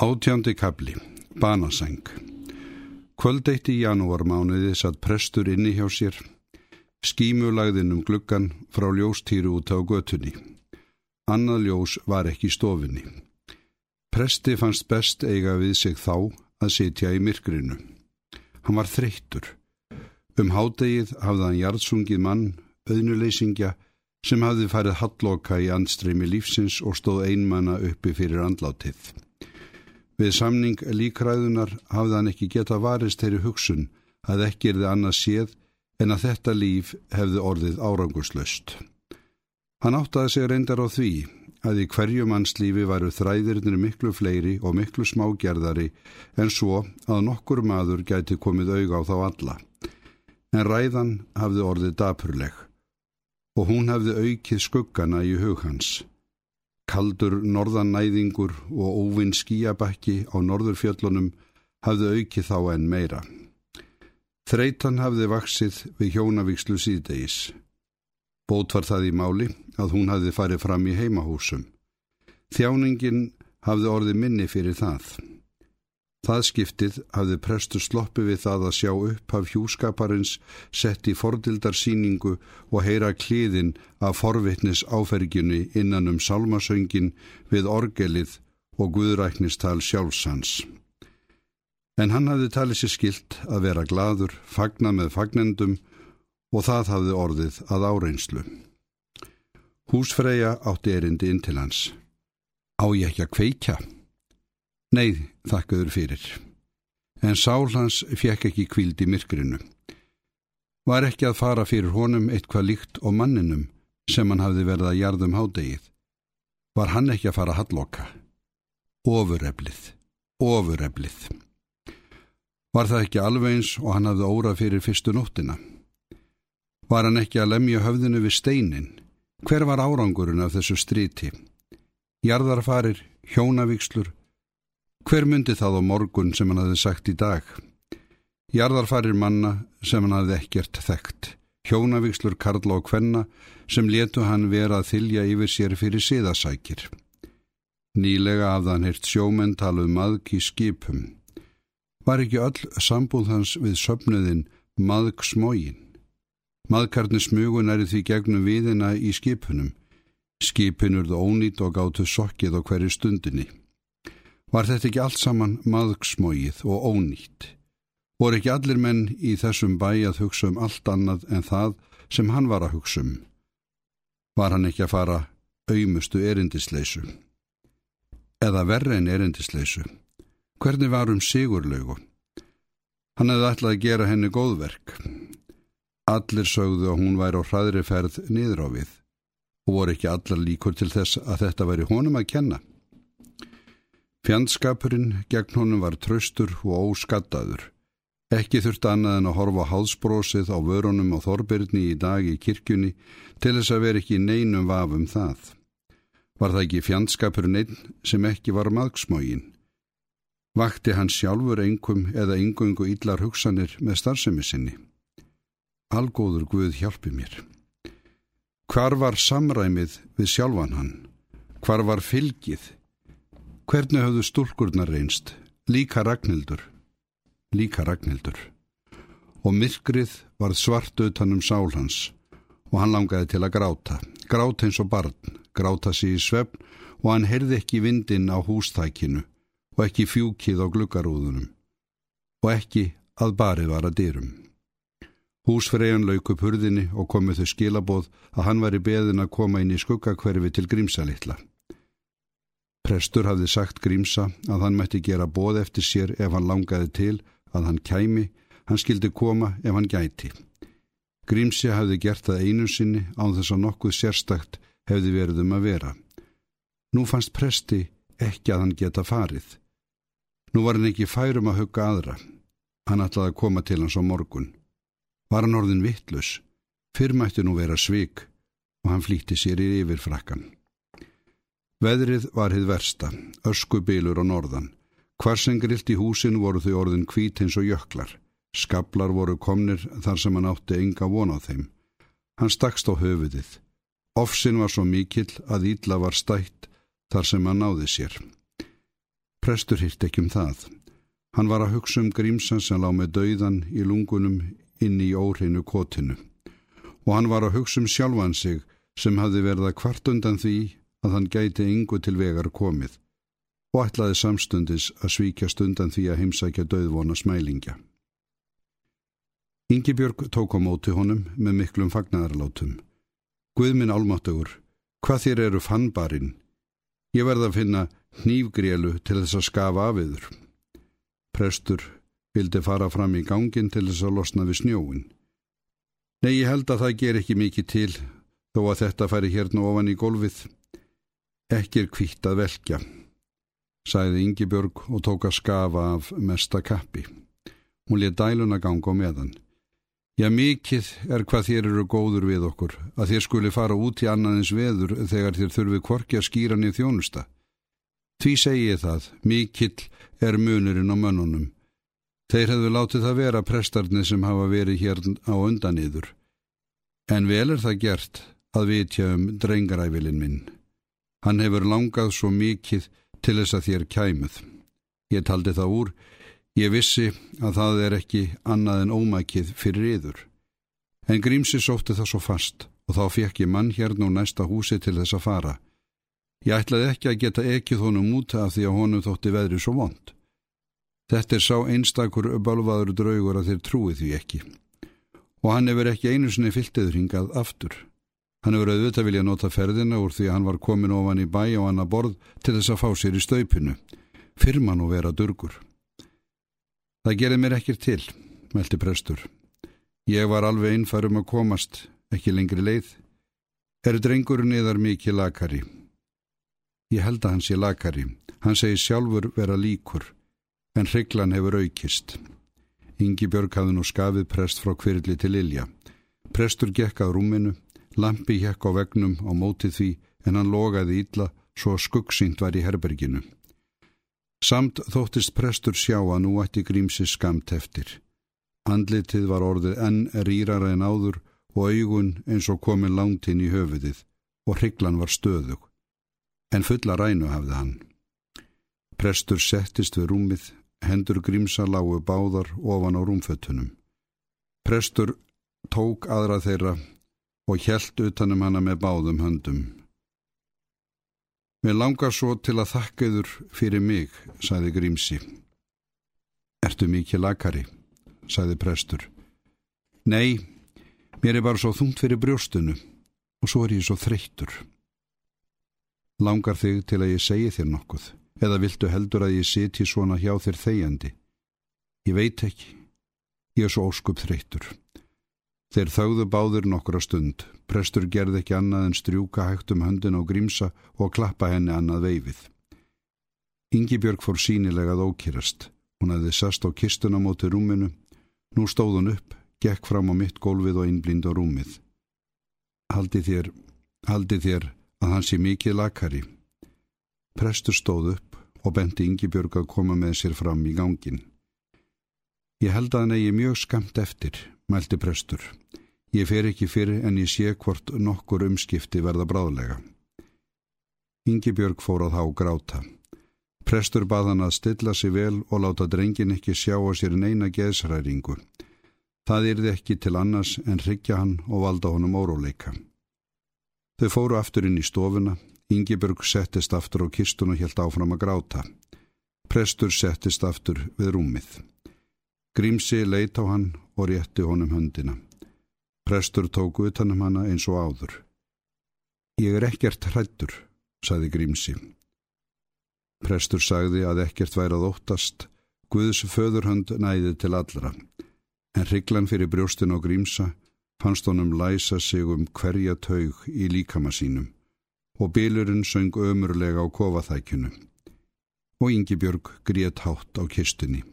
Átjándi kabli, banaseng. Kvöldeitt í janúarmánuði satt prestur inni hjá sér, skímulagðinn um gluggan frá ljóstýru út á götunni. Annað ljós var ekki í stofinni. Presti fannst best eiga við sig þá að sitja í myrkrinu. Hann var þreyttur. Um hádegið hafði hann jarðsungið mann, auðnuleysingja, sem hafði farið halloka í andstreymi lífsins og stóð einmanna uppi fyrir andlátið. Við samning líkræðunar hafði hann ekki geta varist þeirri hugsun að ekki er þið annað séð en að þetta líf hefði orðið árangurslaust. Hann áttaði sig reyndar á því að í hverju mannslífi varu þræðirnir miklu fleiri og miklu smágerðari en svo að nokkur maður gæti komið auga á þá alla. En ræðan hafði orðið dapurleg og hún hafði aukið skuggana í hug hans. Kaldur norðannæðingur og óvinn skíabakki á norðurfjöllunum hafði auki þá en meira. Þreitan hafði vaksið við hjónavíkslu síðdegis. Bót var það í máli að hún hafði farið fram í heimahúsum. Þjáningin hafði orði minni fyrir það. Það skiptið hafði prestur sloppi við það að sjá upp af hjúskaparins sett í fordildarsýningu og heyra kliðin af forvittnis áfergjunni innan um salmasöngin við orgelið og guðræknistal sjálfsans. En hann hafði talið sér skilt að vera gladur, fagna með fagnendum og það hafði orðið að áreinslu. Húsfreyja átti erindi inn til hans. Á ég ekki að kveikja? Nei, þakkaður fyrir. En sál hans fjekk ekki kvíld í myrkrinu. Var ekki að fara fyrir honum eitthvað líkt og manninum sem hann hafði verið að jarðum hádegið. Var hann ekki að fara að halloka? Ofureflið, ofureflið. Var það ekki alveg eins og hann hafði órað fyrir fyrstu nóttina? Var hann ekki að lemja höfðinu við steinin? Hver var árangurinn af þessu stríti? Jarðarfarir, hjónavíkslur, Hver myndi það á morgun sem hann hafði sagt í dag? Jarðarfarir manna sem hann hafði ekkert þekkt. Hjónavíkslur Karla og Kvenna sem letu hann vera að þylja yfir sér fyrir siðasækir. Nýlega afðan hirt sjómenn taluð um maðg í skipum. Var ekki öll sambúð hans við söpnuðin maðg smógin? Maðkarni smugun er því gegnum viðina í skipunum. Skipin urðu ónýtt og gáttu sokkið á hverju stundinni. Var þetta ekki allt saman maðgsmóið og ónýtt? Voru ekki allir menn í þessum bæ að hugsa um allt annað en það sem hann var að hugsa um? Var hann ekki að fara auðmustu erindisleisu? Eða verri en erindisleisu? Hvernig var um sigurlaugu? Hann hefði ætlað að gera henni góðverk. Allir sögðu að hún væri á hraðri ferð niður á við og voru ekki allar líkur til þess að þetta væri honum að kenna. Fjandskapurinn gegn honum var tröstur og óskattaður. Ekki þurft annað en að horfa hálsbrósið á vörunum og þorbirni í dag í kirkjunni til þess að vera ekki neinum vafum það. Var það ekki fjandskapurinn einn sem ekki var maðgsmógin? Vakti hann sjálfur engum eða engungu íllar hugsanir með starfsemi sinni? Algóður Guð hjálpi mér. Hvar var samræmið við sjálfan hann? Hvar var fylgið? Hvernig hafðu stúlkurnar reynst? Líka Ragnhildur. Líka Ragnhildur. Og myrkrið var svart utanum sál hans og hann langaði til að gráta. Gráta eins og barn, gráta sér í svefn og hann heyrði ekki vindin á hústækinu og ekki fjúkið á gluggarúðunum og ekki að barið var að dyrum. Húsfreyjan lauk upp hurðinni og komið þau skilaboð að hann var í beðin að koma inn í skuggakverfi til grímsalittla. Prestur hafði sagt Grímsa að hann mætti gera bóð eftir sér ef hann langaði til að hann kæmi, hann skildi koma ef hann gæti. Grímsi hafði gert það einu sinni án þess að nokkuð sérstakt hefði verið um að vera. Nú fannst presti ekki að hann geta farið. Nú var hann ekki færum að hugga aðra. Hann ætlaði að koma til hans á morgun. Var hann orðin vittlus? Fyrr mætti nú vera svik og hann flýtti sér í yfirfrakkan. Veðrið var hið versta, öskubilur á norðan. Hvar sem grilt í húsin voru þau orðin kvít eins og jöklar. Skablar voru komnir þar sem hann átti enga von á þeim. Hann stakst á höfuðið. Offsin var svo mikill að Ídla var stætt þar sem hann náði sér. Prestur hitt ekki um það. Hann var að hugsa um grímsa sem lág með dauðan í lungunum inn í óhreinu kotinu. Og hann var að hugsa um sjálfan sig sem hafði verið að kvart undan því að hann gæti yngu til vegar komið og ætlaði samstundis að svíkjast undan því að heimsækja döðvona smælingja. Yngibjörg tók á móti honum með miklum fagnæðarlátum. Guðminn álmáttugur, hvað þér eru fannbarinn? Ég verða að finna hnífgrélu til þess að skafa af yður. Prestur vildi fara fram í gangin til þess að losna við snjóin. Nei, ég held að það ger ekki mikið til þó að þetta færi hérna ofan í gólfið. Ekki er kvitt að velkja, sagði Yngibjörg og tók að skafa af mesta kappi. Hún létt dæluna ganga á meðan. Já, mikið er hvað þér eru góður við okkur, að þér skuli fara út í annaðins veður þegar þér þurfi kvorki að skýra niður þjónusta. Því segi ég það, mikill er munurinn á mönnunum. Þeir hefðu látið það vera prestarni sem hafa verið hér á undan yður. En vel er það gert að vitja um drengaræfilin minn. Hann hefur langað svo mikið til þess að þér kæmuð. Ég taldi það úr, Ég vissi að það er ekki annað en ómækið fyrir yður. En Grímsi sótti það svo fast og þá fekk ég mann hérna úr næsta húsi til þess að fara. Ég ætlaði ekki að geta ekkið honum út af því að honum þótti veðri svo vond. Þetta er sá einstakur balvaður draugur að þeir trúi því ekki. Og hann hefur ekki einu sinni fyltiður hingað aftur. Hann hefur auðvitað vilja nota ferðina úr því hann var komin ofan í bæ og hann að borð til þess að fá sér í staupinu. Firman og vera durgur. Það gerði mér ekkir til, meldi prestur. Ég var alveg innfærum að komast, ekki lengri leið. Er drengurinn yðar mikið lakari? Ég held að hann sé lakari. Hann segi sjálfur vera líkur, en hrygglan hefur aukist. Ingi Björg hafði nú skafið prest frá kvirli til Ilja. Prestur gekk að rúminu, lampi hekk á vegnum á mótið því en hann logaði ítla svo skuggsýnt var í herberginu. Samt þóttist prestur sjá að nú ætti grímsi skamt eftir. Andlitið var orðið enn rýrara en áður og augun eins og komin langt inn í höfuðið og hrygglan var stöðug. En fulla rænu hafði hann. Prestur settist við rúmið, hendur grímsa lágu báðar ofan á rúmfötunum. Prestur tók aðra þeirra og hjælt utanum hana með báðum höndum. Mér langar svo til að þakka yður fyrir mig, sagði Grímsi. Ertu mikið lakari, sagði prestur. Nei, mér er bara svo þungt fyrir brjóstunu og svo er ég svo þreyttur. Langar þig til að ég segi þér nokkuð, eða viltu heldur að ég siti svona hjá þér þegjandi? Ég veit ekki, ég er svo óskup þreyttur. Þeir þauðu báður nokkura stund. Prestur gerði ekki annað en strjúka hægt um höndin á grímsa og klappa henni annað veifið. Yngibjörg fór sínilegað ókýrast. Hún hefði sast á kistuna móti rúminu. Nú stóð hún upp, gekk fram á mitt gólfið og innblind á rúmið. Haldi þér, haldi þér að hans sé mikið lakari. Prestur stóð upp og benti Yngibjörg að koma með sér fram í gangin. Ég held að hann eigi mjög skamt eftir, mælti prestur. Ég fer ekki fyrir en ég sé hvort nokkur umskipti verða bráðlega. Yngibjörg fór að há gráta. Prestur bað hann að stilla sig vel og láta drengin ekki sjá á sér neina geðsræringu. Það yrði ekki til annars en ryggja hann og valda honum óróleika. Þau fóru aftur inn í stofuna. Yngibjörg settist aftur á kistun og helt áfram að gráta. Prestur settist aftur við rúmið. Grímsi leit á hann og rétti honum höndina. Prestur tók utanum hana eins og áður. Ég er ekkert hrættur, sagði Grímsi. Prestur sagði að ekkert værað óttast, Guðs föðurhönd næði til allra, en hrygglan fyrir brjóstin og Grímsa fannst honum læsa sig um hverja taug í líkama sínum og bylurinn söng ömurlega á kofaþækjunu og Yngibjörg grét hátt á kistunni.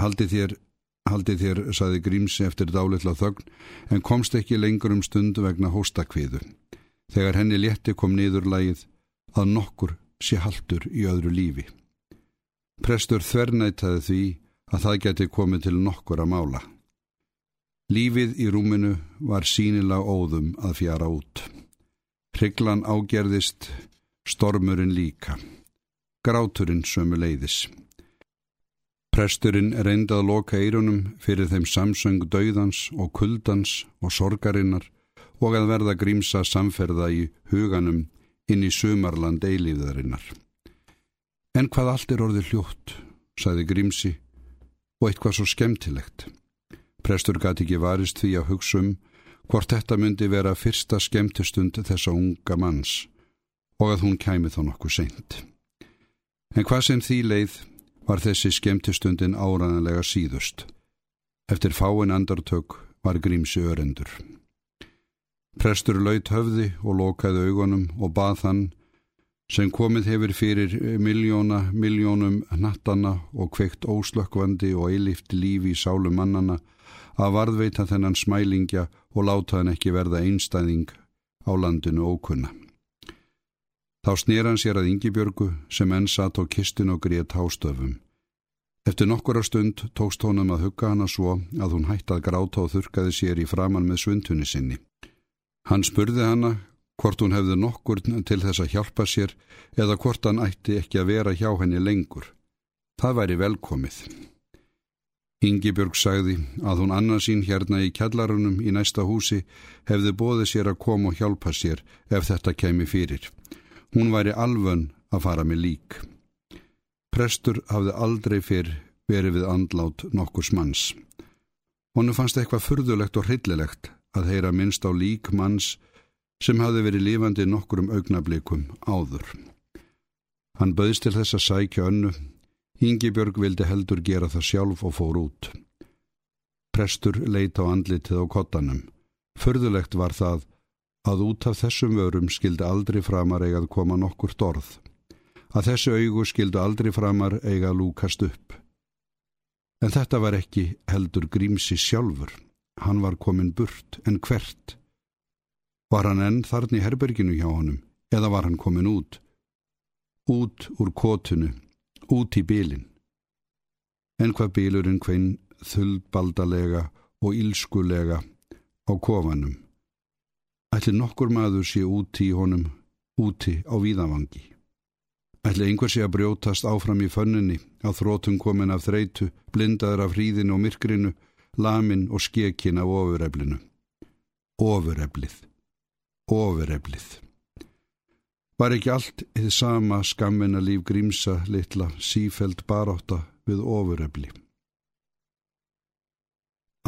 Haldi þér Haldið þér, saði Grímsi eftir dálitla þögn, en komst ekki lengur um stund vegna hóstakviðu. Þegar henni létti kom niður lagið að nokkur sé haldur í öðru lífi. Prestur þvernætaði því að það geti komið til nokkur að mála. Lífið í rúminu var sínilega óðum að fjara út. Hrygglan ágerðist, stormurinn líka. gráturinn sömu leiðis. Presturinn reyndi að loka eirunum fyrir þeim samsöng dauðans og kuldans og sorgarinnar og að verða grímsa samferða í huganum inn í sumarland eilíðarinnar. En hvað allt er orðið hljótt, sagði grímsi, og eitthvað svo skemmtilegt. Prestur gati ekki varist því að hugsa um hvort þetta myndi vera fyrsta skemmtistund þessa unga manns og að hún kæmi þá nokkuð seint. En hvað sem því leið var þessi skemmtistundin áraðanlega síðust. Eftir fáin andartök var grímsi örendur. Prestur laut höfði og lokaði augunum og bað hann sem komið hefur fyrir miljóna, miljónum nattana og kveikt óslökkvandi og eilíft lífi í sálu mannana að varðveita þennan smælingja og láta hann ekki verða einstæðing á landinu ókunna. Þá snýr hann sér að Yngibjörgu sem enn satt á kistin og grét hástöfum. Eftir nokkura stund tókst honum að hugga hana svo að hún hætti að gráta og þurkaði sér í framann með svundtunni sinni. Hann spurði hana hvort hún hefði nokkur til þess að hjálpa sér eða hvort hann ætti ekki að vera hjá henni lengur. Það væri velkomið. Yngibjörg sagði að hún annarsín hérna í kjallarunum í næsta húsi hefði bóðið sér að koma og hjálpa sér ef þetta kemi fyrir. Hún væri alvön að fara með lík. Prestur hafði aldrei fyrr verið við andlát nokkurs manns. Honu fannst eitthvað furðulegt og hryllilegt að heyra minnst á lík manns sem hafði verið lífandi nokkurum augnablikum áður. Hann bauðst til þess að sækja önnu Íngibjörg vildi heldur gera það sjálf og fór út. Prestur leita á andlitið á kottanum. Förðulegt var það að út af þessum vörum skildi aldrei framar eigað koma nokkur dorð. Að þessu augu skildi aldrei framar eigað lúkast upp. En þetta var ekki heldur grímsi sjálfur. Hann var komin burt, en hvert? Var hann enn þarna í herberginu hjá honum, eða var hann komin út? Út úr kotunu út í bílin. En hvað bílurinn hvinn þullbaldalega og ílskulega á kofanum. Ætli nokkur maður sé úti í honum, úti á víðavangi. Ætli einhver sé að brjótast áfram í fönninni, að þrótum komin af þreitu, blindaður af hríðinu og myrkrinu, lamin og skekin af ofureflinu. Ofureflið. Ofureflið. Var ekki allt þið sama skammina líf grímsa litla sífæld baráta við ofuröfli.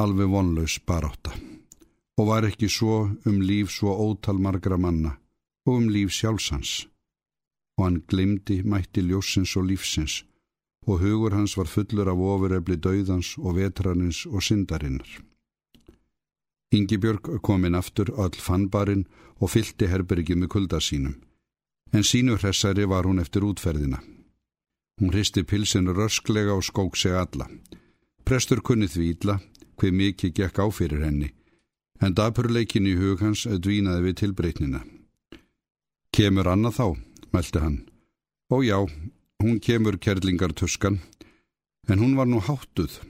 Alveg vonlaus baráta. Og var ekki svo um líf svo ótal margra manna og um líf sjálfsans. Og hann glimdi mætti ljósins og lífsins og hugur hans var fullur af ofuröfli dauðans og vetrarins og syndarinnar. Yngibjörg kom inn aftur öll fannbarinn og fylti herbergið með kulda sínum en sínu hressari var hún eftir útferðina. Hún hristi pilsinu rösklega og skók sig alla. Prestur kunni því ítla, hver mikið gekk á fyrir henni, en dapurleikin í hug hans dvínaði við tilbreytnina. Kemur Anna þá, meldi hann. Ó já, hún kemur kerlingartuskan, en hún var nú háttuð.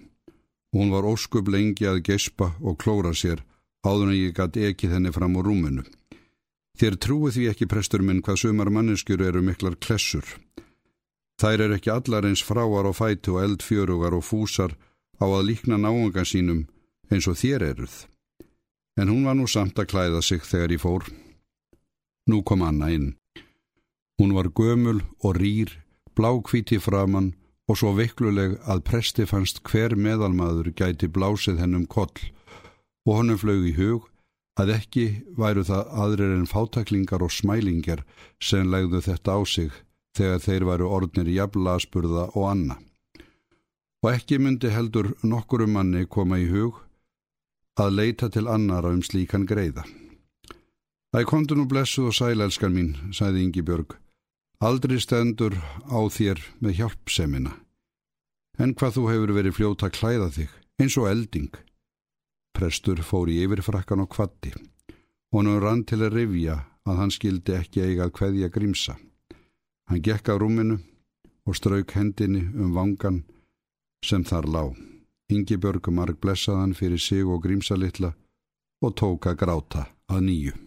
Hún var óskup lengi að gespa og klóra sér áður en ég gæti ekki þenni fram á rúmunu. Þér trúi því ekki prestur minn hvað sumar manneskjur eru miklar klessur. Þær er ekki allar eins fráar og fætu og eldfjörugar og fúsar á að líkna náunga sínum eins og þér eruð. En hún var nú samt að klæða sig þegar ég fór. Nú kom Anna inn. Hún var gömul og rýr, blákvíti framann og svo veikluleg að presti fannst hver meðalmaður gæti blásið hennum koll og honum flög í hug að ekki væru það aðrir en fátaklingar og smælingar sem legðu þetta á sig þegar þeir væru orðnir jafnlaspurða og anna. Og ekki myndi heldur nokkurum manni koma í hug að leita til annara um slíkan greiða. Það kontur nú blessuð og sælelskan mín, sæði Ingi Björg. Aldrei stendur á þér með hjálpsemina. En hvað þú hefur verið fljóta að klæða þig, eins og elding. Prestur fór í yfirfrakkan og kvatti. Honum rann til að rifja að hann skildi ekki eiga að kveðja grímsa. Hann gekk á rúminu og strauk hendinni um vangan sem þar lá. Ingi Björgum marg blessaðan fyrir sig og grímsa litla og tóka gráta að nýju.